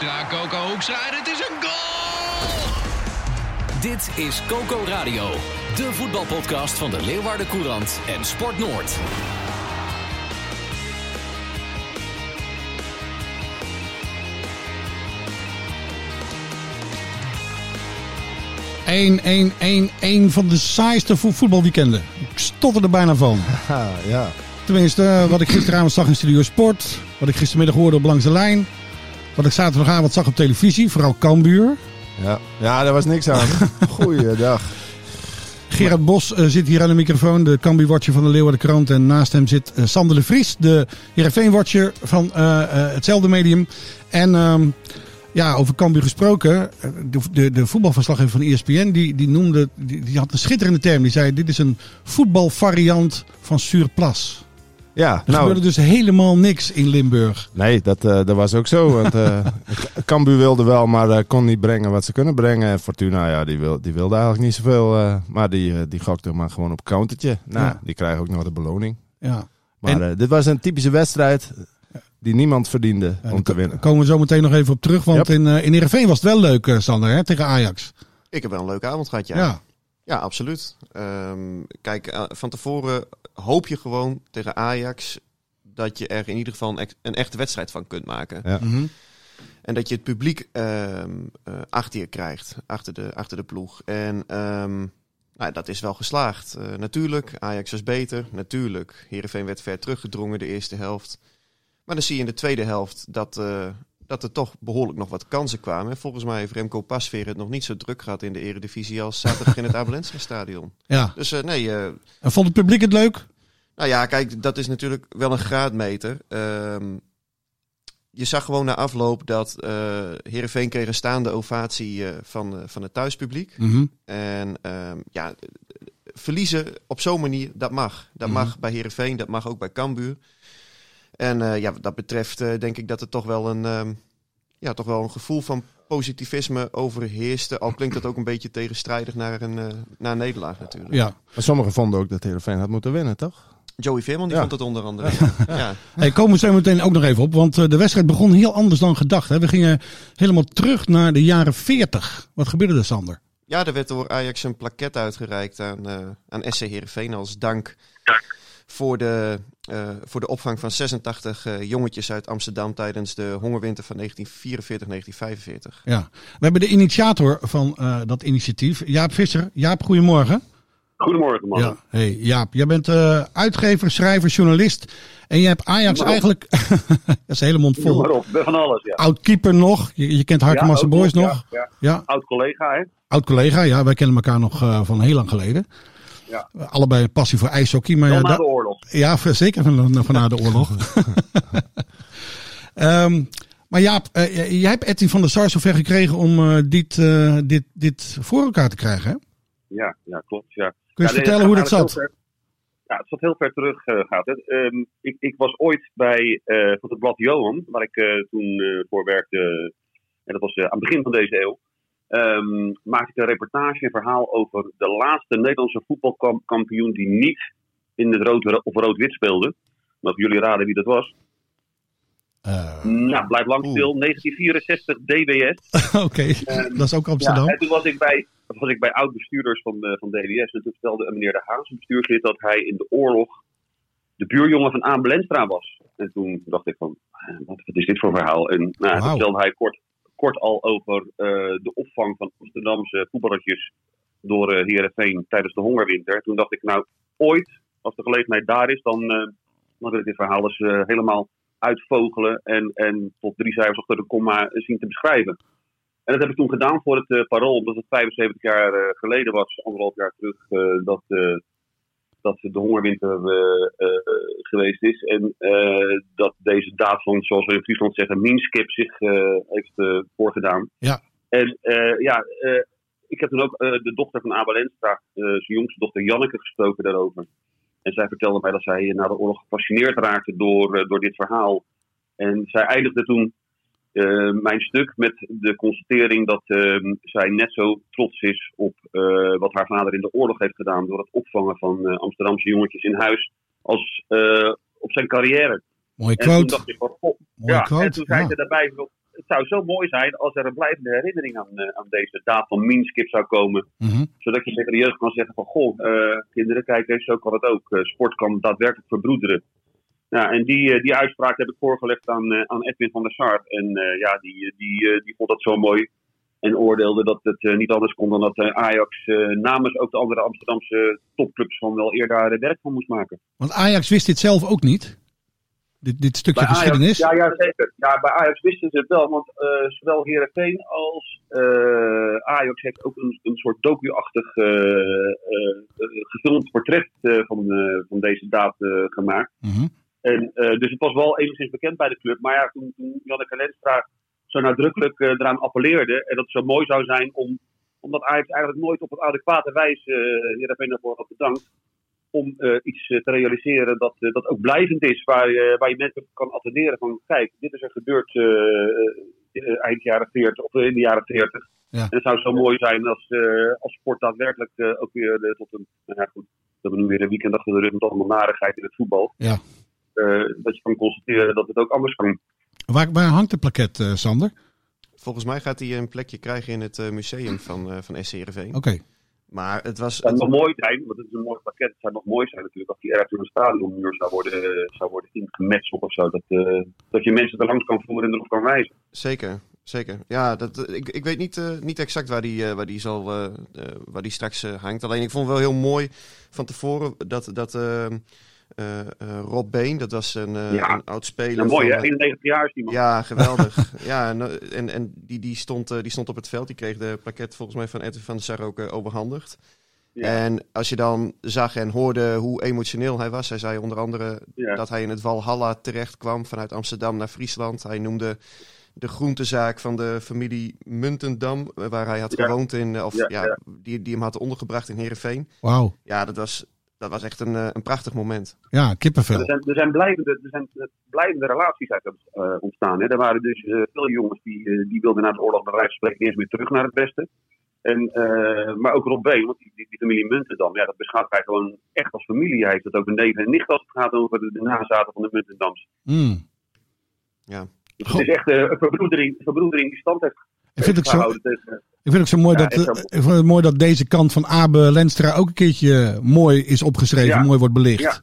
Hoekstra, Coco Hoekstra en het is een goal! Dit is Coco Radio, de voetbalpodcast van de Leeuwarden Courant en Sport Noord. Eén, één, één, één van de saaiste vo- voetbalweekenden. Ik stotter er bijna van. ja. Tenminste, eh, wat ik gisteravond zag in Studio Sport. Wat ik gistermiddag hoorde op Langs de Lijn. Wat ik zaterdagavond zag op televisie. Vooral Cambuur. Ja. ja, daar was niks aan. Goeiedag. Gerard Bos eh, zit hier aan de microfoon. De Cambuur-watcher van de Leeuwarden Krant. En naast hem zit eh, Sander de Vries. De Heerenveen-watcher van eh, hetzelfde medium. En ehm, ja, over Cambuur gesproken. De, de, de voetbalverslaggever van ESPN. Die, die, noemde, die, die had een schitterende term. Die zei, dit is een voetbalvariant van Surplas. Ja, Er nou, gebeurde dus helemaal niks in Limburg. nee, dat, eh, dat was ook zo. Want eh Cambuur wilde wel, maar eh, kon niet brengen wat ze kunnen brengen. En Fortuna, ja, die, wil, die wilde eigenlijk niet zoveel. eh, maar die, eh, die gokte maar gewoon op countertje. Nou, Ja. die krijgen ook nog de beloning. Ja. Maar En- eh, dit was een typische wedstrijd die niemand verdiende Ja, om daar te winnen. komen we zo meteen nog even op terug. Want Yep. in, eh in Heerenveen was het wel leuk, eh, Sander, hè, tegen Ajax. Ik heb wel een leuke avond gehad, ja. Ja. Ja, absoluut. Ehm, kijk, eh, van tevoren hoop je gewoon tegen Ajax dat je er in ieder geval een, een echte wedstrijd van kunt maken. Ja. Mhm. En dat je het publiek ehm, eh, achter je krijgt, achter de, achter de ploeg. En ehm, nou, dat is wel geslaagd. Eh, natuurlijk, Ajax was beter. Natuurlijk, Heerenveen werd ver teruggedrongen de eerste helft. Maar dan zie je in de tweede helft dat, eh, dat er toch behoorlijk nog wat kansen kwamen. En volgens mij heeft Remco Pasveer het nog niet zo druk gehad in de eredivisie als zaterdag in het Abelensra stadion. ja. Dus eh, nee, eh, En vond het publiek het leuk? nou ja, kijk, dat is natuurlijk wel een graadmeter. Ehm, je zag gewoon na afloop dat eh Heerenveen kreeg een staande ovatie van, van het thuispubliek. Mhm. En ehm, ja, verliezen op zo'n manier, dat mag. Dat Mhm. mag bij Heerenveen, dat mag ook bij Cambuur. En eh, ja, wat dat betreft eh, denk ik dat er toch wel een, ehm, ja, toch wel een gevoel van positivisme overheerste. Al klinkt dat ook een beetje tegenstrijdig naar een, eh, naar een nederlaag natuurlijk. Ja. Maar sommigen vonden ook dat Heerenveen had moeten winnen, toch? Joey Veerman die Ja. vond het onder andere. ja. Hey, komen we zo meteen ook nog even op. Want eh, de wedstrijd begon heel anders dan gedacht. Hè. We gingen helemaal terug naar de jaren 40. Wat gebeurde er, Sander? Ja, er werd door Ajax een plaquette uitgereikt aan, eh, aan SC Heerenveen als dank voor de, eh, voor de opvang van 86 eh, jongetjes uit Amsterdam tijdens de hongerwinter van 1944-1945. Ja. We hebben de initiator van eh, dat initiatief, Jaap Visser. Jaap, goedemorgen. Goedemorgen, man. Ja. Hey, Jaap, jij bent eh, uitgever, schrijver, journalist. En je hebt Ajax eigenlijk... dat is een hele mond vol. maar op, van alles, ja. Oud-keeper nog. Je, je kent Harkemasse ook Boys nog, nog. Ja, ja. Ja. Oud-collega, hè? Oud-collega. Ja, wij kennen elkaar nog eh, van heel lang geleden. Ja. Allebei een passie voor ijshockey. Maar ja, na de oorlog. Ja, zeker van, van na de oorlog. Ehm, maar Jaap, eh, jij hebt Etty van der Sar zover gekregen om eh, dit, eh, dit, dit voor elkaar te krijgen. Hè? Ja, ja, klopt, ja. Kun je eens Ja, nee, vertellen hoe dat zat? ver- Ja, het zat heel ver terug, eh, gaat het. Ehm, ik, ik was ooit bij eh, van het blad Johan, waar ik eh, toen eh, voor werkte. En dat was aan het begin van deze eeuw. Ehm, maakte ik een reportage, een verhaal over de laatste Nederlandse voetbalkampioen die niet in het rood of rood-wit speelde. Mag jullie raden wie dat was? Eh, Nou, blijf lang stil. 1964 DWS. Oké, dat is ook Amsterdam. Ja, en toen was ik bij, was ik bij oud-bestuurders van, eh, van DWS. En toen vertelde een meneer De Haas, een bestuurslid, dat hij in de oorlog de buurjongen van Aan Belenstra was. En toen dacht ik van, eh, wat, wat is dit voor verhaal? En nou, toen Wauw. vertelde hij kort, kort al over eh, de opvang van Amsterdamse voetballertjes door eh Heerenveen tijdens de hongerwinter. Toen dacht ik, nou, ooit, als de gelegenheid daar is, dan, eh, dan wil ik dit verhaal eens eh, helemaal uitvogelen en, en tot drie cijfers achter de komma zien te beschrijven. En dat heb ik toen gedaan voor het eh, Parool, omdat het 75 jaar eh, geleden was, anderhalf jaar terug, eh, dat, eh, dat de hongerwinter eh, eh, geweest is. En eh, dat deze daad van, zoals we in Friesland zeggen, meanskip zich heeft voorgedaan. Ja. En ja, ik heb toen ook de dochter van Abel Enstra, zijn jongste dochter Janneke, gesproken daarover. En zij vertelde mij dat zij na de oorlog gefascineerd raakte door, door dit verhaal. En zij eindigde toen eh, mijn stuk met de constatering dat eh, zij net zo trots is op eh, wat haar vader in de oorlog heeft gedaan door het opvangen van eh, Amsterdamse jongetjes in huis als eh, op zijn carrière. Mooie En toen quote. dacht ik van, ja, quote. en toen zei ja. ze daarbij, het zou zo mooi zijn als er een blijvende herinnering aan, aan deze daad van Minskip zou komen. Mhm. Zodat je tegen de jeugd kan zeggen van, goh, kinderen, kijk eens, zo kan het ook. Sport kan daadwerkelijk verbroederen. Ja, en die, eh, die uitspraak heb ik voorgelegd aan, eh, aan Edwin van der Sar. En eh, ja, die, die, die vond dat zo mooi. En oordeelde dat het niet anders kon dan dat Ajax namens ook de andere Amsterdamse topclubs van wel eerder werk van moest maken. Want Ajax wist dit zelf ook niet. Dit, dit stukje geschiedenis. Ja, ja, zeker. Ja, bij Ajax wisten ze het wel, want eh, zowel Herenveen als Ajax heeft ook een, een soort docu-achtig gefilmd portret van, van deze daad gemaakt. Mhm. En, eh, dus het was wel enigszins bekend bij de club. Maar ja, toen, toen Janneke Lenstra zo nadrukkelijk eh, eraan appelleerde en dat het zo mooi zou zijn om, omdat Ajax eigenlijk nooit op een adequate wijze uh, Heerenveen daarvoor had bedankt, om eh, iets eh, te realiseren dat, eh, dat ook blijvend is, waar, je- waar je mensen kan attenderen van kijk, dit is er gebeurd eh, eh, eind jaren 40 of in de jaren 40. Ja. En het zou zo mooi zijn als, eh, als sport daadwerkelijk eh, ook weer eh, tot een, nou ja goed, we hebben nu weer een weekend achter de rug met allemaal narigheid in het voetbal. Ja. Eh, dat je kan constateren dat het ook anders kan. Waar, waar hangt de plaket, eh, Sander? Volgens mij gaat hij een plekje krijgen in het eh, museum van, eh van SC Heerenveen. Oké. Maar het was... Het zou nog mooi zijn, want het is een mooi pakket. Het zou nog mooi zijn natuurlijk als die ergens door een stadionmuur zou worden, zou worden ingemetseld of zo. Dat, eh, dat je mensen er langs kan voeren en erop kan wijzen. Zeker, zeker. Ja, dat, ik, ik weet niet, eh, niet exact waar die, eh, waar die, zal, waar die straks hangt. Alleen ik vond het wel heel mooi van tevoren dat, dat eh, eh, Rob Been, dat was een, eh, Ja. een oud speler. Ja, mooi van, hè, eh, 91 jaar is die man. Ja, geweldig. ja, en, en, en die, die, stond, eh, die stond op het veld. Die kreeg de pakket volgens mij van Edwin van der Sar ook overhandigd. Ja. En als je dan zag en hoorde hoe emotioneel hij was. Hij zei onder andere Ja. dat hij in het Walhalla terecht kwam vanuit Amsterdam naar Friesland. Hij noemde de groentezaak van de familie Muntendam, waar hij had Ja. gewoond in, of Ja, ja, ja. Die, die hem had ondergebracht in Heerenveen. Wauw. Ja, dat was, dat was echt een, eh, een prachtig moment. Ja, kippenvel. Er zijn, er zijn, blijvende, er zijn blijvende relaties uit eh, ontstaan. Hè. Er waren dus eh, veel jongens die, die wilden na de oorlog bij wijze van spreken eerst weer terug naar het westen. En, eh, maar ook Rob Been, want die, die, die familie Muntendam, ja, dat beschouwt hij gewoon echt als familie. Hij heeft het ook een neef en nicht als het gaat over de, de nazaten van de Muntendams. Mm. Ja. Dus het is echt een verbroedering, verbroedering die stand heeft Ik vind het zo, ik vind het zo mooi, Ja, dat, eh, zo. ik vind het mooi dat deze kant van Abe Lenstra ook een keertje mooi is opgeschreven, Ja. mooi wordt belicht. Ja.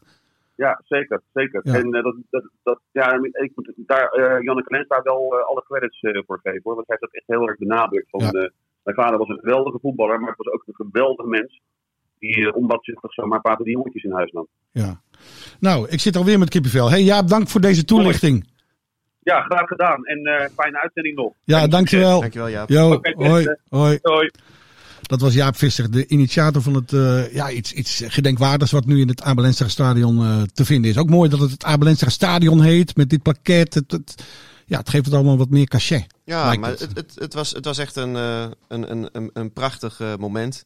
Ja, zeker. zeker. Ja. En eh, dat, dat, dat, ja, ik moet daar eh Janneke Lenstra wel eh, alle credits eh, voor geven. Hoor, want hij heeft dat echt heel erg benadrukt. Van, eh, mijn vader was een geweldige voetballer, maar het was ook een geweldige mens. Die uh, onbaatzuchtig zomaar een paar die jongetjes in huis nam. Ja. Nou, ik zit alweer met kippenvel. Hey Jaap, dank voor deze toelichting. Ja, graag gedaan. En eh, fijne uitzending nog. Ja, dankjewel. Dankjewel, Jaap. Hoi, hoi. Hoi. Dat was Jaap Visser, de initiator van het eh, ja, iets, iets gedenkwaardigs wat nu in het Abelenstra stadion eh, te vinden is. Ook mooi dat het het Abelenstra stadion heet met dit pakket. Het, het- ja, het geeft het allemaal wat meer cachet. Ja, maar het. het, het, het, was, het was echt een, eh, een, een, een, een prachtig moment.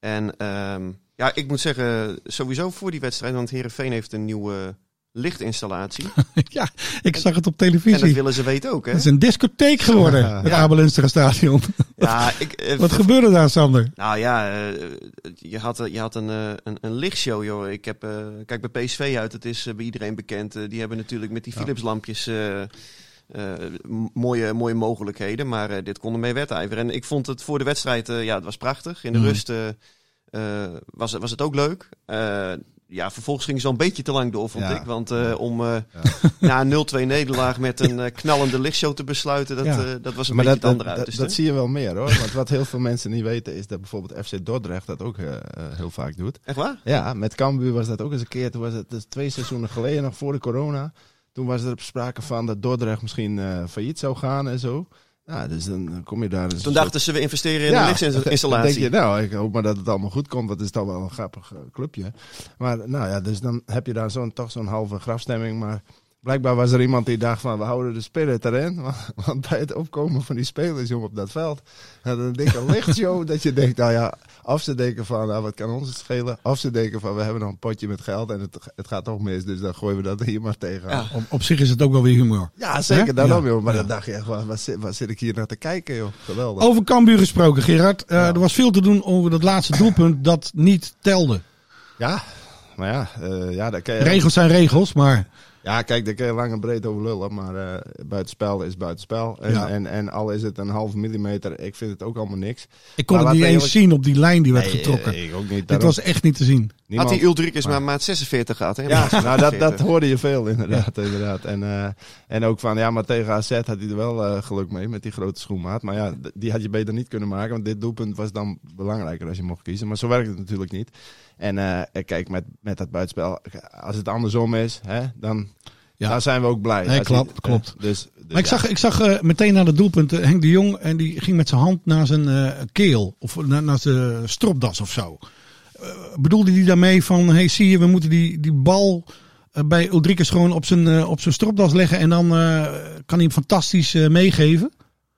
En ehm, ja, ik moet zeggen, sowieso voor die wedstrijd, want Herenveen heeft een nieuwe lichtinstallatie. ja, ik zag het op en dat televisie. willen ze weten ook, hè? Het is een discotheek geworden, het Ja. Stadion. Ja, ik, eh, Wat gebeurde daar, Sander? Nou ja, eh, je had, je had een, eh, een, een lichtshow, joh. Ik heb, kijk bij PSV uit, het is bij iedereen bekend. Die hebben natuurlijk met die Philips-lampjes mooie, mooie mogelijkheden. Maar dit kon ermee wedijveren. En ik vond het voor de wedstrijd, ja, het was prachtig. In de Mm. rust was, was het ook leuk. Ja, vervolgens ging ze al een beetje te lang door, vond Ja. ik. Want eh, om eh, na een 0-2 nederlaag met een eh, knallende lichtshow te besluiten, dat, Ja. dat was een Maar beetje dat, het andere uiterste. dat zie je wel meer hoor. Want wat heel veel mensen niet weten is dat bijvoorbeeld FC Dordrecht dat ook heel vaak doet. Echt waar? Ja, met Cambuur was dat ook eens een keer. Toen was het dus twee seizoenen geleden, nog voor de corona. Toen was er sprake van dat Dordrecht misschien failliet zou gaan en zo. Ja, dus dan dan kom je daar. dus Toen dachten ze, we investeren in Ja, een Dan denk je, nou, ik hoop maar dat het allemaal goed komt, want het is toch wel een grappig eh, clubje. Maar nou ja, dus dan heb je daar zo'n, toch zo'n halve grafstemming. Maar blijkbaar was er iemand die dacht van, we houden de spirit erin. Want, want bij het opkomen van die spelers jongen, op dat veld, hadden een dikke lichtshow dat je denkt, nou ja, of ze denken van, nou, wat kan ons het schelen? Of ze denken van, we hebben nog een potje met geld en het, het gaat toch mis, dus dan gooien we dat hier maar tegen. Ja. Op, op zich is het ook wel weer humor. Ja, zeker, Ja. joh. Maar Ja. dan dacht je echt, waar, waar, zit, waar zit ik hier naar te kijken joh? Geweldig. Over Cambuur gesproken, Gerard. Eh, Er was veel te doen over dat laatste doelpunt dat niet telde. Ja, maar ja, eh, ja, daar kan je... Regels zijn regels, maar Ja, kijk, daar kun je lang en breed over lullen, maar eh buitenspel is buitenspel. En, Ja. en, en al is het een half millimeter, ik vind het ook allemaal niks. ik kon Maar het niet eens zien op die lijn die werd Nee, getrokken. eh, ik ook niet. Dit daarom. was echt niet te zien. Had die Ulrikes maar- maar maat 46 gehad, hè? Ja, nou, dat, dat 46. hoorde je veel inderdaad. inderdaad. En, eh, en ook van, ja, maar tegen AZ had hij er wel geluk mee met die grote schoenmaat. Maar ja, die had je beter niet kunnen maken, want dit doelpunt was dan belangrijker als je mocht kiezen. Maar zo werkt het natuurlijk niet. En eh, kijk, met, met dat buitenspel, als het andersom is, hè, dan, Ja. zijn we ook blij. Nee, je- klopt, klopt. Dus, dus Maar ik ja. zag, ik zag eh, meteen na het doelpunt eh, Henk de Jong en die ging met zijn hand naar zijn eh, keel of na- naar zijn stropdas of zo. Eh, bedoelde hij daarmee van, hey zie je, we moeten die, die bal eh, bij Ulrikes gewoon op zijn, eh, op zijn stropdas leggen en dan eh, kan hij hem fantastisch eh, meegeven?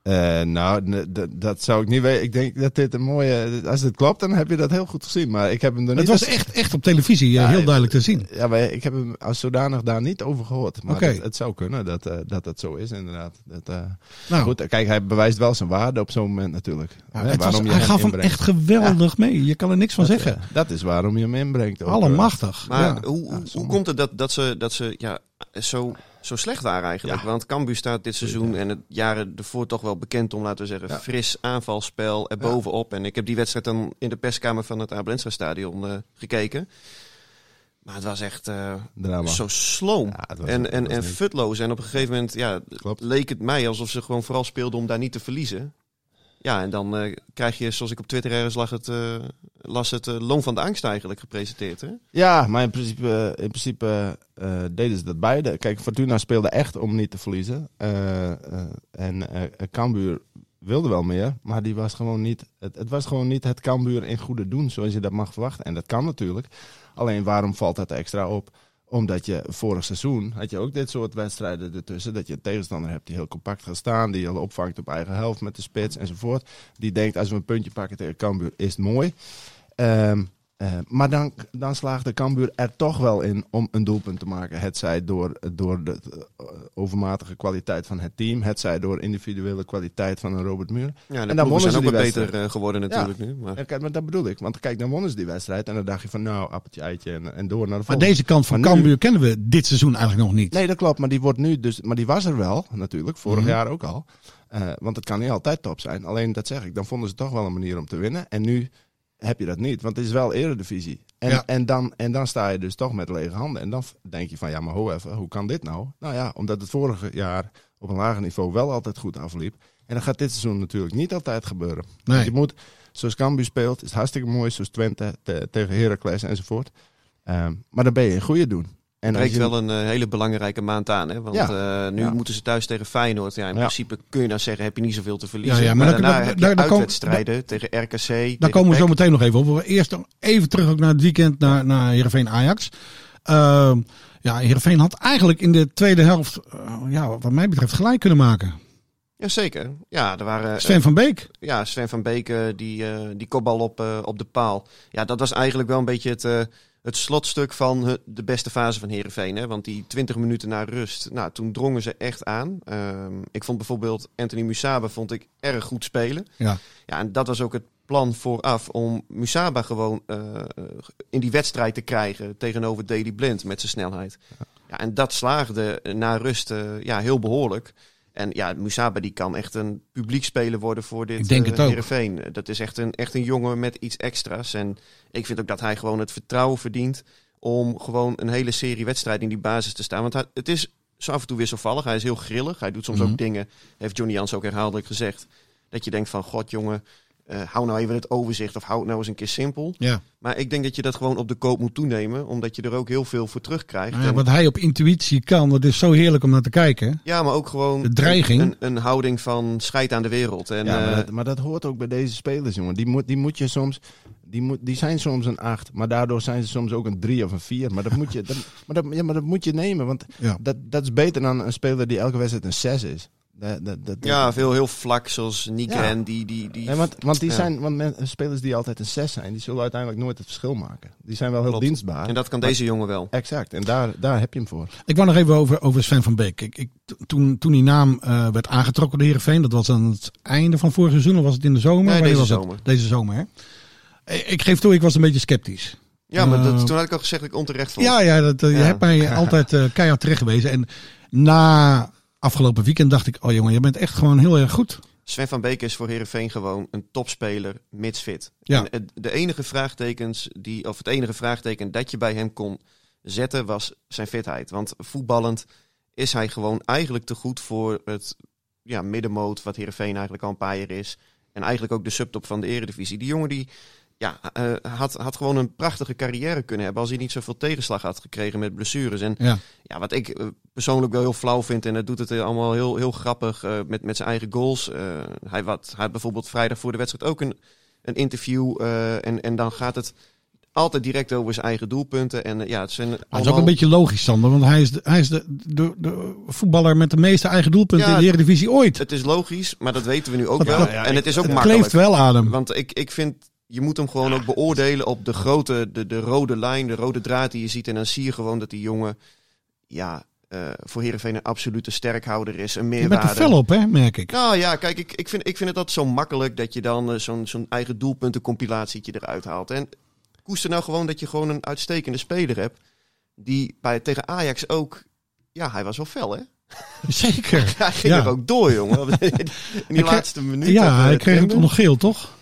Eh, nou, dat zou ik niet weten. Ik denk dat dit een mooie. Als het klopt, dan heb je dat heel goed gezien. Maar ik heb hem er niet. Het was echt, echt op televisie eh, Ja, heel eh, duidelijk te zien. Ja, maar ik heb hem als zodanig daar niet over gehoord. Maar Oké. het, het zou kunnen dat, eh, dat dat zo is, inderdaad. Dat, eh, Nou, Goed, kijk, hij bewijst wel zijn waarde op zo'n moment natuurlijk. ja, Hè, het was, waarom je hij gaf hem echt geweldig mee. Je kan er niks van Dat, zeggen. dat is waarom je hem inbrengt. ook. Allemachtig. Maar ja. hoe, hoe, hoe komt het dat, dat ze, dat ze ja, zo, zo slecht waren eigenlijk? Ja. Want Cambuur staat dit seizoen en het jaren ervoor toch wel bekend om, laten we zeggen, Ja. fris aanvalspel erbovenop. En ik heb die wedstrijd dan in de perskamer van het Abelensra stadion eh, gekeken. Maar het was echt eh, Drama. zo sloom was- en, en, en futloos. En op een gegeven moment ja, Klopt. leek het mij alsof ze gewoon vooral speelden om daar niet te verliezen. Ja, en dan eh, krijg je, zoals ik op Twitter ergens lag, het, eh, las het eh, loon van de angst eigenlijk gepresenteerd. Hè? Ja, maar in principe, in principe deden ze dat beide. Kijk, Fortuna speelde echt om niet te verliezen. En Cambuur wilde wel meer, maar die was gewoon niet, het, het was gewoon niet het Cambuur in goede doen zoals je dat mag verwachten. En dat kan natuurlijk. Alleen waarom valt dat extra op? Omdat je vorig seizoen had je ook dit soort wedstrijden ertussen. Dat je een tegenstander hebt die heel compact gaat staan. Die je opvangt op eigen helft met de spits enzovoort. Die denkt als we een puntje pakken tegen Cambuur is het mooi. Ehm, eh, maar dan, dan slaagt de Cambuur er toch wel in om een doelpunt te maken. Het zij door, door de eh, overmatige kwaliteit van het team. Het zij door individuele kwaliteit van een Robert Muur. Ja, En dan wonnen zijn ze ook beter eh, geworden natuurlijk nu. Maar... Ja, kijk, maar dat bedoel ik. Want kijk, dan wonnen ze die wedstrijd. En dan dacht je van nou, appeltje, eitje en, en door naar de Maar volgende. deze kant van Maar nu- Cambuur kennen we dit seizoen eigenlijk nog niet. Nee, dat klopt. Maar die wordt nu dus. Maar die was er wel, natuurlijk. Vorig Mhm. jaar ook al. Eh, want het kan niet altijd top zijn. Alleen dat zeg ik. Dan vonden ze toch wel een manier om te winnen. En nu heb je dat niet. Want het is wel eredivisie. En, Ja. en, dan, en dan sta je dus toch met lege handen. En dan denk je van ja, maar ho even. Hoe kan dit nou? Nou ja, omdat het vorige jaar op een lager niveau wel altijd goed afliep. En dat gaat dit seizoen natuurlijk niet altijd gebeuren. Nee. Want je moet, zoals Cambuur speelt, is het hartstikke mooi. Zoals Twente te- tegen Heracles enzovoort. Ehm, maar dan ben je een goede doen. En breekt je- wel een eh, hele belangrijke maand aan. Hè? Want Ja. eh, nu Ja. moeten ze thuis tegen Feyenoord. Ja, in Ja. principe kun je dan zeggen, heb je niet zoveel te verliezen. Maar maar dan- daarna daar- heb je uitwedstrijden tegen RKC. Daar tegen komen we zo meteen nog even op. Eerst even terug ook naar het weekend naar, naar Heerenveen Ajax. Ehm ja, Heerenveen had eigenlijk in de tweede helft, eh, ja, wat mij betreft, gelijk kunnen maken. Jazeker. Ja, er waren, Sven van Beek. ja, Sven van Beek, die, die kopbal op, op de paal. Ja, dat was eigenlijk wel een beetje het, het slotstuk van de beste fase van Herenveen. Hè? Want die 20 minuten na rust, nou, toen drongen ze echt aan. Ehm, ik vond bijvoorbeeld Anthony Musaba vond ik erg goed spelen. Ja. Ja, en dat was ook het plan vooraf om Musaba gewoon eh, in die wedstrijd te krijgen tegenover Daily Blind met zijn snelheid. Ja, en dat slaagde na rust eh, ja, heel behoorlijk. En ja, Musaba die kan echt een publiekspeler worden voor dit Ik denk eh, het. Heerenveen. Dat is echt een, echt een jongen met iets extra's. En ik vind ook dat hij gewoon het vertrouwen verdient om gewoon een hele serie wedstrijden in die basis te staan. Want hij- het is zo af en toe wisselvallig. Hij is heel grillig. Hij doet soms Mhm. ook dingen, heeft Johnny Jans ook herhaaldelijk gezegd, dat je denkt van, god jongen, eh, hou nou even het overzicht of hou het nou eens een keer simpel. Ja. Maar ik denk dat je dat gewoon op de koop moet toenemen, omdat je er ook heel veel voor terugkrijgt. Nou ja, En- wat hij op intuïtie kan, dat is zo heerlijk om naar te kijken. ja, maar ook gewoon De dreiging. Een, een houding van scheid aan de wereld. En, ja, maar, eh, dat, maar dat hoort ook bij deze spelers, jongen. Die moet, die moet je soms... Die, moet, die zijn soms een 8, maar daardoor zijn ze soms ook een 3 of een 4. Maar dat moet je, dat, maar dat, ja, maar dat moet je nemen, want Ja. dat, dat is beter dan een speler die elke wedstrijd een 6 is. Ja, veel heel vlak, zoals Nigren, Ja. die... die, die Nee, want, want die Ja. zijn, want men- spelers die altijd een 6 zijn, die zullen uiteindelijk nooit het verschil maken. Die zijn wel heel Klopt. dienstbaar. en dat kan deze jongen wel. Exact, en daar, daar heb je hem voor. Ik wou nog even over, over Sven van Beek. Ik, ik, toen, toen die naam eh, werd aangetrokken door Heerenveen, dat was aan het einde van vorig seizoen, of was het in de zomer? Nee, deze was het? zomer. Deze zomer, hè? Ik, ik geef toe, ik was een beetje sceptisch. Ja, maar dat, Eh, toen had ik al gezegd dat ik onterecht vond. Ja, ja, dat, eh, je Ja. hebt mij altijd eh, keihard terecht gewezen. En na afgelopen weekend dacht ik, oh jongen, je bent echt gewoon heel erg goed. Sven van Beek is voor Herenveen gewoon een topspeler, mits fit. Ja. En de enige vraagtekens die, of het enige vraagteken dat je bij hem kon zetten was zijn fitheid. Want voetballend is hij gewoon eigenlijk te goed voor het ja, middenmoot wat Herenveen eigenlijk al een paar jaar is. En eigenlijk ook de subtop van de Eredivisie. Die jongen die ja, eh, had, had gewoon een prachtige carrière kunnen hebben als hij niet zoveel tegenslag had gekregen met blessures. En Ja. ja, wat ik eh, persoonlijk wel heel flauw vind, en dat doet het allemaal heel, heel grappig eh, met, met zijn eigen goals. Eh, hij, wat, hij had bijvoorbeeld vrijdag voor de wedstrijd ook een, een interview. eh, en, en dan gaat het altijd direct over zijn eigen doelpunten. En ja, het zijn Dat is allemaal- ook een beetje logisch, Sander. Want hij is, de, hij is de, de, de voetballer met de meeste eigen doelpunten Ja, in de Eredivisie ooit. Het is logisch, maar dat weten we nu ook Dat- wel. dat- en het is ook Het makkelijk. kleeft wel aan hem. Want ik, ik vind, je moet hem gewoon ook beoordelen op de grote, de, de rode lijn, de rode draad die je ziet. En dan zie je gewoon dat die jongen, ja, eh, voor Heerenveen een absolute sterkhouder is. Een Je meerwaarde. bent er fel op, hè, merk ik. Nou ja, kijk, ik, ik, vind, ik vind het altijd zo makkelijk dat je dan eh, zo'n zo'n eigen doelpuntencompilatie eruit haalt. En koester nou gewoon dat je gewoon een uitstekende speler hebt. Die bij, tegen Ajax ook, ja, hij was wel fel hè. Zeker. Hij ging Ja. er ook door jongen. In die laatste minuut. Ja, hij kreeg het nog geel, toch?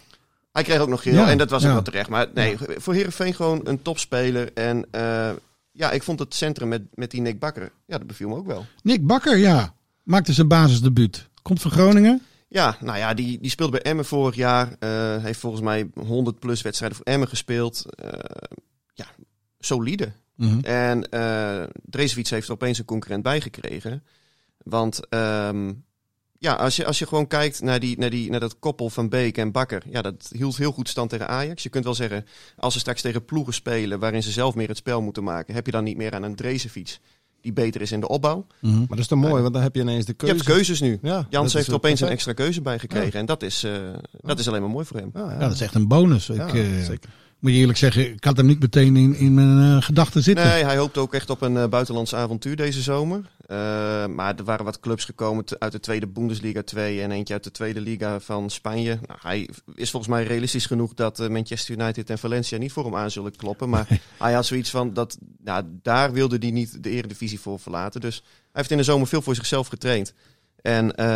Hij kreeg ook nog geel Ja, en dat was ook wel terecht. Maar nee, voor Heerenveen gewoon een topspeler. En eh, ja, ik vond het centrum met, met die Nick Bakker, ja, dat beviel me ook wel. Nick Bakker, ja. Maakte zijn basisdebuut. Komt van Groningen. Ja, nou ja, die, die speelde bij Emmen vorig jaar. eh, heeft volgens mij 100 plus wedstrijden voor Emmen gespeeld. Eh, ja, solide. Mhm. En eh Drezefiets heeft er opeens een concurrent bijgekregen. Want ehm, ja, als je, als je gewoon kijkt naar, die, naar, die, naar dat koppel van Beek en Bakker. Ja, dat hield heel goed stand tegen Ajax. Je kunt wel zeggen, als ze straks tegen ploegen spelen waarin ze zelf meer het spel moeten maken. Heb je dan niet meer aan een Drezefiets die beter is in de opbouw. Mhm. Maar dat is toch mooi, want dan heb je ineens de Je keuze. hebt keuzes nu. Ja, Jans heeft er opeens een extra keuze bij gekregen. En dat is, eh, dat is alleen maar mooi voor hem. Ja, ja. Ja, dat is echt een bonus. Ja, ik, eh, zeker. moet je eerlijk zeggen, ik had hem niet meteen in, in mijn eh, gedachten zitten. Nee, hij hoopt ook echt op een eh, buitenlands avontuur deze zomer. Eh, maar er waren wat clubs gekomen uit de tweede Bundesliga 2 en eentje uit de tweede liga van Spanje. Nou, hij is volgens mij realistisch genoeg dat eh, Manchester United en Valencia niet voor hem aan zullen kloppen. Maar hij had zoiets van, dat, nou, daar wilde hij niet de eredivisie voor verlaten. Dus hij heeft in de zomer veel voor zichzelf getraind. En eh,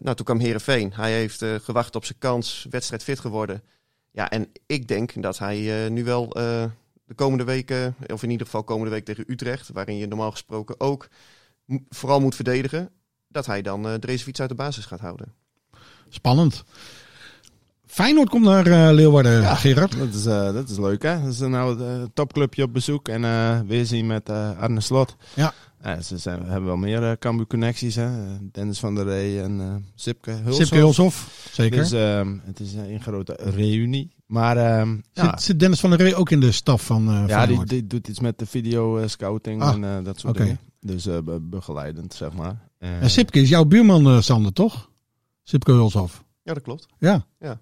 nou, toen kwam Herenveen. Hij heeft gewacht op zijn kans, wedstrijd fit geworden. Ja, en ik denk dat hij nu wel de komende weken, of in ieder geval komende week tegen Utrecht, waarin je normaal gesproken ook vooral moet verdedigen, dat hij dan eh Dreesfiets uit de basis gaat houden. Spannend. Feyenoord komt naar eh, Leeuwarden, Gerard. Dat is, eh, dat is leuk, hè? Dat is nou een topclubje op bezoek en eh weer zien met eh Arne Slot. Ja. Ja, ze zijn, hebben wel meer uh, Cambuur-connecties, hè? Dennis van der Rey en eh Sipke Hulshoff. Sipke Hulshoff, zeker. Dus ehm, het is een grote reunie. Maar ehm, ja, zit, Dennis van der Rey ook in de staf van eh ja die, die doet iets met de video-scouting Ah, en eh, dat soort oké. dingen. Dus eh, be- begeleidend, zeg maar. Eh, En Sipke is jouw buurman, eh, Sander, toch? Sipke Hulshoff. Ja, dat klopt. Ja. Ja.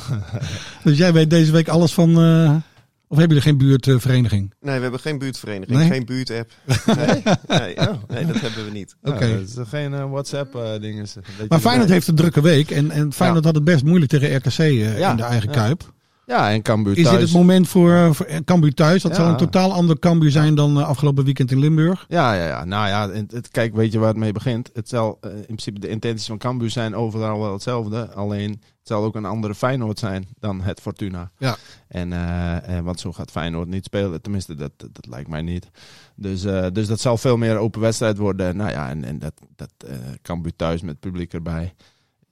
dus jij weet deze week alles van... eh, of hebben jullie geen buurtvereniging? Nee, we hebben geen buurtvereniging, Nee? geen buurtapp. Nee, nee, oh, nee, dat hebben we niet. Oké. geen eh, WhatsApp-dingen. Maar Feyenoord heeft een drukke week. En, en Feyenoord had het best moeilijk tegen RKC eh, Ja, in de eigen ja. Kuip. Ja, en Cambuur Is thuis. dit het moment voor, voor Cambuur thuis? Dat Ja. zal een totaal ander Cambuur zijn dan eh, afgelopen weekend in Limburg. Ja, ja, ja. Nou ja, het, het- kijk, weet je waar het mee begint? Het zal in principe de intenties van Cambuur zijn overal wel hetzelfde. Alleen het zal ook een andere Feyenoord zijn dan het Fortuna. Ja. En, eh, want zo gaat Feyenoord niet spelen. Tenminste, dat, dat, dat lijkt mij niet. Dus, dus dat zal veel meer open wedstrijd worden. Nou ja, en, en dat, dat Cambuur thuis met publiek erbij.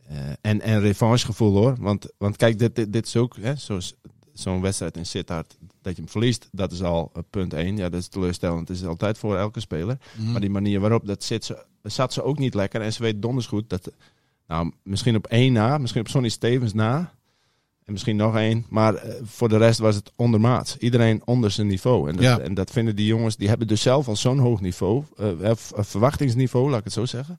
Eh, en, en revanchegevoel hoor. Want, want kijk, dit, dit, dit is ook hè, zoals zo'n wedstrijd in Sittard. Dat je hem verliest, dat is al eh, punt 1. Ja, dat is teleurstellend. Het is altijd voor elke speler. Mhm. Maar die manier waarop dat zit, ze, zat ze ook niet lekker. En ze weet donders goed dat, nou, misschien op één na, misschien op Sonny Stevens na. En misschien nog één. Maar eh, voor de rest was het ondermaats. Iedereen onder zijn niveau. En dat, Ja. en dat vinden die jongens, die hebben dus zelf al zo'n hoog niveau. eh, verwachtingsniveau, laat ik het zo zeggen.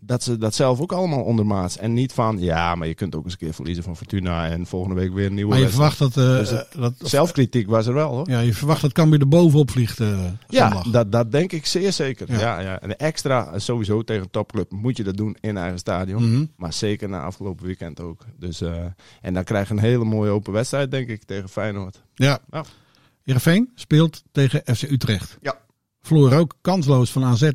Dat ze dat zelf ook allemaal ondermaats. En niet van, ja, maar je kunt ook eens een keer verliezen van Fortuna. En volgende week weer een nieuwe Maar je wedstrijd. verwacht dat, eh, Dus het- eh, dat Zelfkritiek was er wel hoor. ja, je verwacht dat Cambuur er bovenop vliegt eh Ja, dat, dat denk ik zeer zeker. Ja. Ja. Ja, En extra, sowieso tegen een topclub, moet je dat doen in eigen stadion. Mhm. Maar zeker na afgelopen weekend ook. Dus, en dan krijg je een hele mooie open wedstrijd, denk ik, tegen Feyenoord. Ja. Ja. Heerenveen speelt tegen FC Utrecht. Ja. Verloor ook kansloos van AZ.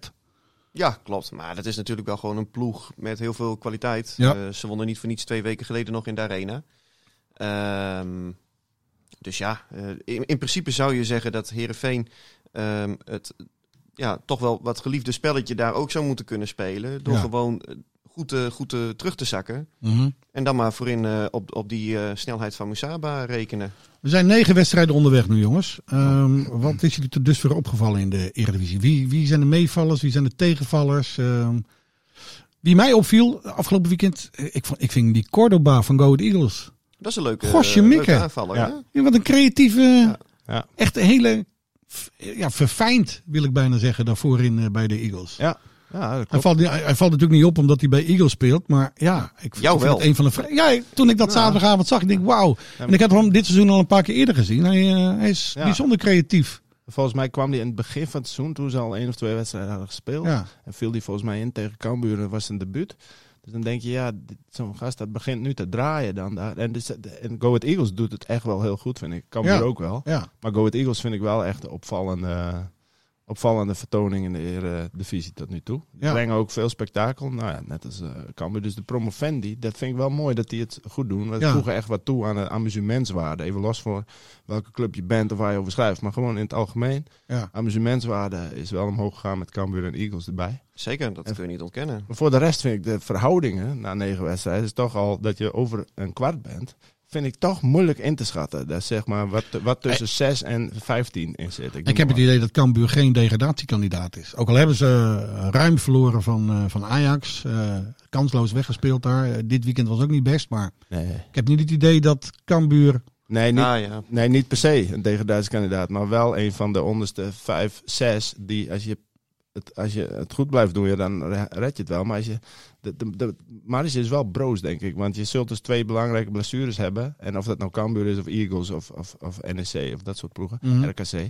Ja, klopt. Maar dat is natuurlijk wel gewoon een ploeg met heel veel kwaliteit. Ja. Eh, ze wonnen niet voor niets twee weken geleden nog in de arena. Ehm, dus ja, eh, in, in principe zou je zeggen dat Herenveen het ja, toch wel wat geliefde spelletje daar ook zou moeten kunnen spelen. Door Ja. gewoon eh, goed, eh, goed eh, terug te zakken. Mhm. En dan maar voorin eh, op, op die eh, snelheid van Musaba rekenen. Er zijn negen wedstrijden onderweg nu, jongens. Ehm, wat is jullie tot dusver opgevallen in de Eredivisie? Wie, wie zijn de meevallers? Wie zijn de tegenvallers? Ehm, wie mij opviel afgelopen weekend, ik, vond, ik vind die Cordoba van Go Ahead Eagles. Dat is een leuke, Gosje eh, leuke aanvaller. Ja. hè? Ja, wat een creatieve, Ja. echt een hele, ja, verfijnd wil ik bijna zeggen, daarvoor in bij de Eagles. Ja, ja dat Hij valt, niet- hij hij valt natuurlijk niet op omdat hij bij Eagles speelt. Maar ja, ik Jou vind wel. het een van de. Ja, toen ik dat Ja. zaterdagavond zag, ik denk wauw. En ik had hem dit seizoen al een paar keer eerder gezien. Hij, eh, hij is Ja. bijzonder creatief. Volgens mij kwam hij in het begin van het seizoen, toen ze al één of twee wedstrijden hadden gespeeld. Ja. En viel hij volgens mij in tegen Cambuur en was zijn debuut. Dus dan denk je, ja, zo'n gast dat begint nu te draaien dan daar. En, dus, en Go Ahead Eagles doet het echt wel heel goed, vind ik. Cambuur ook wel. Maar Go Ahead Eagles vind ik wel echt opvallende, opvallende vertoning in de Eredivisie tot nu toe. Ja. brengen ook veel spektakel. Nou ja, net als uh, Cambuur. Dus de promovendi, dat vind ik wel mooi dat die het goed doen. We Ja. voegen echt wat toe aan de amusementswaarde. Even los voor welke club je bent of waar je over schrijft. Maar gewoon in het algemeen. Ja. Amusementswaarde is wel omhoog gegaan met Cambuur en Eagles erbij. Zeker, dat En- kun je niet ontkennen. Maar voor de rest vind ik de verhoudingen na negen wedstrijden, is toch al dat je over een kwart bent, vind ik toch moeilijk in te schatten. Dat zeg maar wat, wat tussen 6 en 15 in zit. Ik heb het idee dat Cambuur geen degradatiekandidaat is. Ook al hebben ze eh, ruim verloren van, eh, van Ajax. eh, kansloos weggespeeld daar. Eh, dit weekend was ook niet best. Maar Nee, ik heb niet het idee dat Cambuur... nee, niet, Ah, ja. nee, niet per se een degradatiekandidaat, maar wel een van de onderste 5, 6 die als je het, als je het goed blijft doen, ja, dan re- red je het wel. Maar als je, de, de, de marge is wel broos, denk ik. Want je zult dus twee belangrijke blessures hebben. En of dat nou Cambuur is of Eagles of, of, of NEC of dat soort ploegen, Mhm. RKC.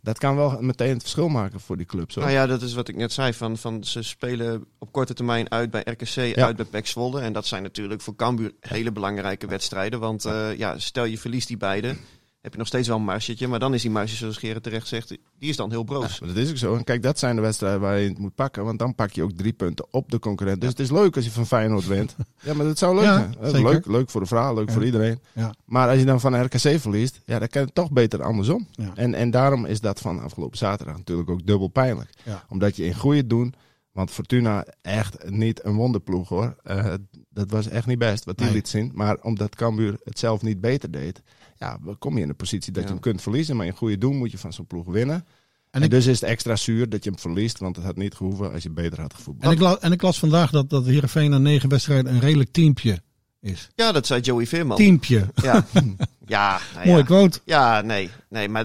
Dat kan wel meteen het verschil maken voor die clubs. hoor. Nou ja, dat is wat ik net zei. Van, van, ze spelen op korte termijn uit bij RKC, Ja. uit bij PEC Zwolle. En dat zijn natuurlijk voor Cambuur hele belangrijke wedstrijden. Want eh, ja, stel je verliest die beide, heb je nog steeds wel een margetje. Maar dan is die marge, zoals Gerrit terecht zegt, die is dan heel broos. Maar dat is ook zo. En kijk, dat zijn de wedstrijden waar je het moet pakken. Want dan pak je ook drie punten op de concurrent. Dus het is leuk als je van Feyenoord wint. Ja, maar dat zou leuk Ja, zijn. Leuk, leuk voor de vrouw, leuk Ja. voor iedereen. Ja. Maar als je dan van RKC verliest, ja, dan kan het toch beter andersom. Ja. En, en daarom is dat van afgelopen zaterdag natuurlijk ook dubbel pijnlijk. Ja. Omdat je in goede doen, want Fortuna echt niet een wonderploeg hoor. Eh, dat was echt niet best wat hij Nee. liet zien. Maar omdat Cambuur het zelf niet beter deed, ja, dan kom je in de positie dat Ja. je hem kunt verliezen. Maar in goede doen moet je van zo'n ploeg winnen. En En, ik- dus is het extra zuur dat je hem verliest, want het had niet gehoeven als je beter had gevoetbald. En ik, la- en ik las vandaag dat, dat Heerenveen na negen wedstrijden een redelijk teampje is. Ja, dat zei Joey Veerman. Teampje. Ja, ja, nou Mooi ja. quote. Ja, nee, nee, maar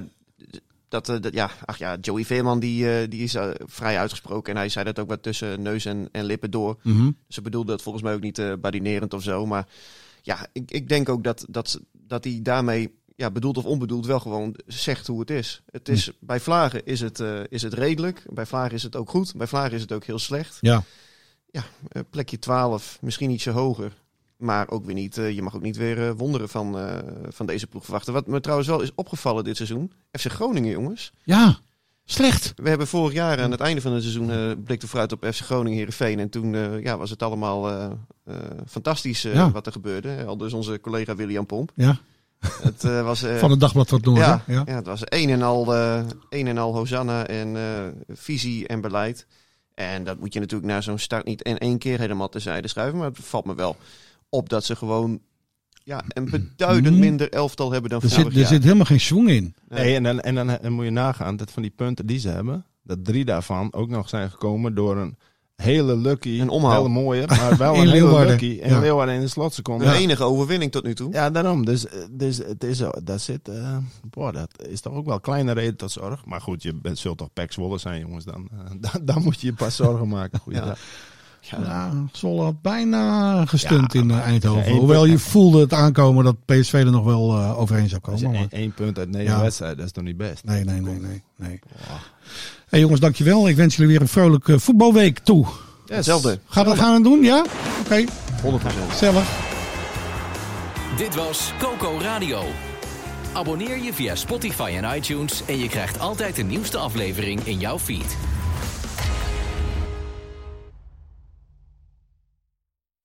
dat, eh, dat, ja, ach ja, Joey Veerman die, eh, die is eh, vrij uitgesproken en hij zei dat ook wat tussen neus en, en lippen door. Mhm. Ze bedoelde dat volgens mij ook niet eh badinerend of zo, maar ja, ik, ik denk ook dat, dat, dat hij daarmee, ja, bedoeld of onbedoeld, wel gewoon zegt hoe het is. Het is bij Vlagen is het, eh, is het redelijk, bij Vlagen is het ook goed, bij Vlagen is het ook heel slecht. Ja. Eh, plekje 12, misschien ietsje hoger. Maar ook weer niet, eh, je mag ook niet weer wonderen van, van deze ploeg verwachten. Wat me trouwens wel is opgevallen dit seizoen. FC Groningen, jongens. Ja. Slecht. We hebben vorig jaar aan het einde van het seizoen eh blikte vooruit op FC Groningen Heerenveen. En toen eh, ja, was het allemaal eh, fantastisch Ja. wat er gebeurde. Al dus onze collega William Pomp. Ja. Het was... Van het dagblad wat Noord. ja? Ja. ja, het was een en al, een en al Hosanna en visie en beleid. En dat moet je natuurlijk na zo'n start niet in één keer helemaal terzijde schuiven. Maar het valt me wel op dat ze gewoon ja, een beduidend Mhm. minder elftal hebben dan Er vorig zit, er jaar. zit helemaal geen swing in. Nee, en, dan, en dan, dan moet je nagaan dat van die punten die ze hebben, dat drie daarvan ook nog zijn gekomen door een hele lucky, Een omhaal. hele mooie, maar wel een hele Leeuwarden. lucky. En Ja. Leeuwarden in de slotseconde. De Ja. enige overwinning tot nu toe. Ja, daarom. Dus, eh, dus het is, zo- dat zit, eh, boah, dat is toch ook wel een kleine reden tot zorg. Maar goed, je bent, zult toch Zwolle zijn, jongens. Dan, eh, dan, dan moet je je pas zorgen maken. Goeie Ja. Ja, Ja, Zwolle had bijna gestund Ja, in eh, Eindhoven. ja, Hoewel punt. je voelde het aankomen dat PSV er nog wel eh, overheen zou komen. Maar... één punt uit negen Ja. wedstrijden, dat is toch niet best? Nee, nee, nee, nee. nee. Hey jongens, dankjewel. Ik wens jullie weer een vrolijke voetbalweek toe. Yes. Hetzelfde. Gaan we, gaan we het doen, ja? Oké, 100%. gezellig. Dit was Coco Radio. Abonneer je via Spotify en iTunes en je krijgt altijd de nieuwste aflevering in jouw feed.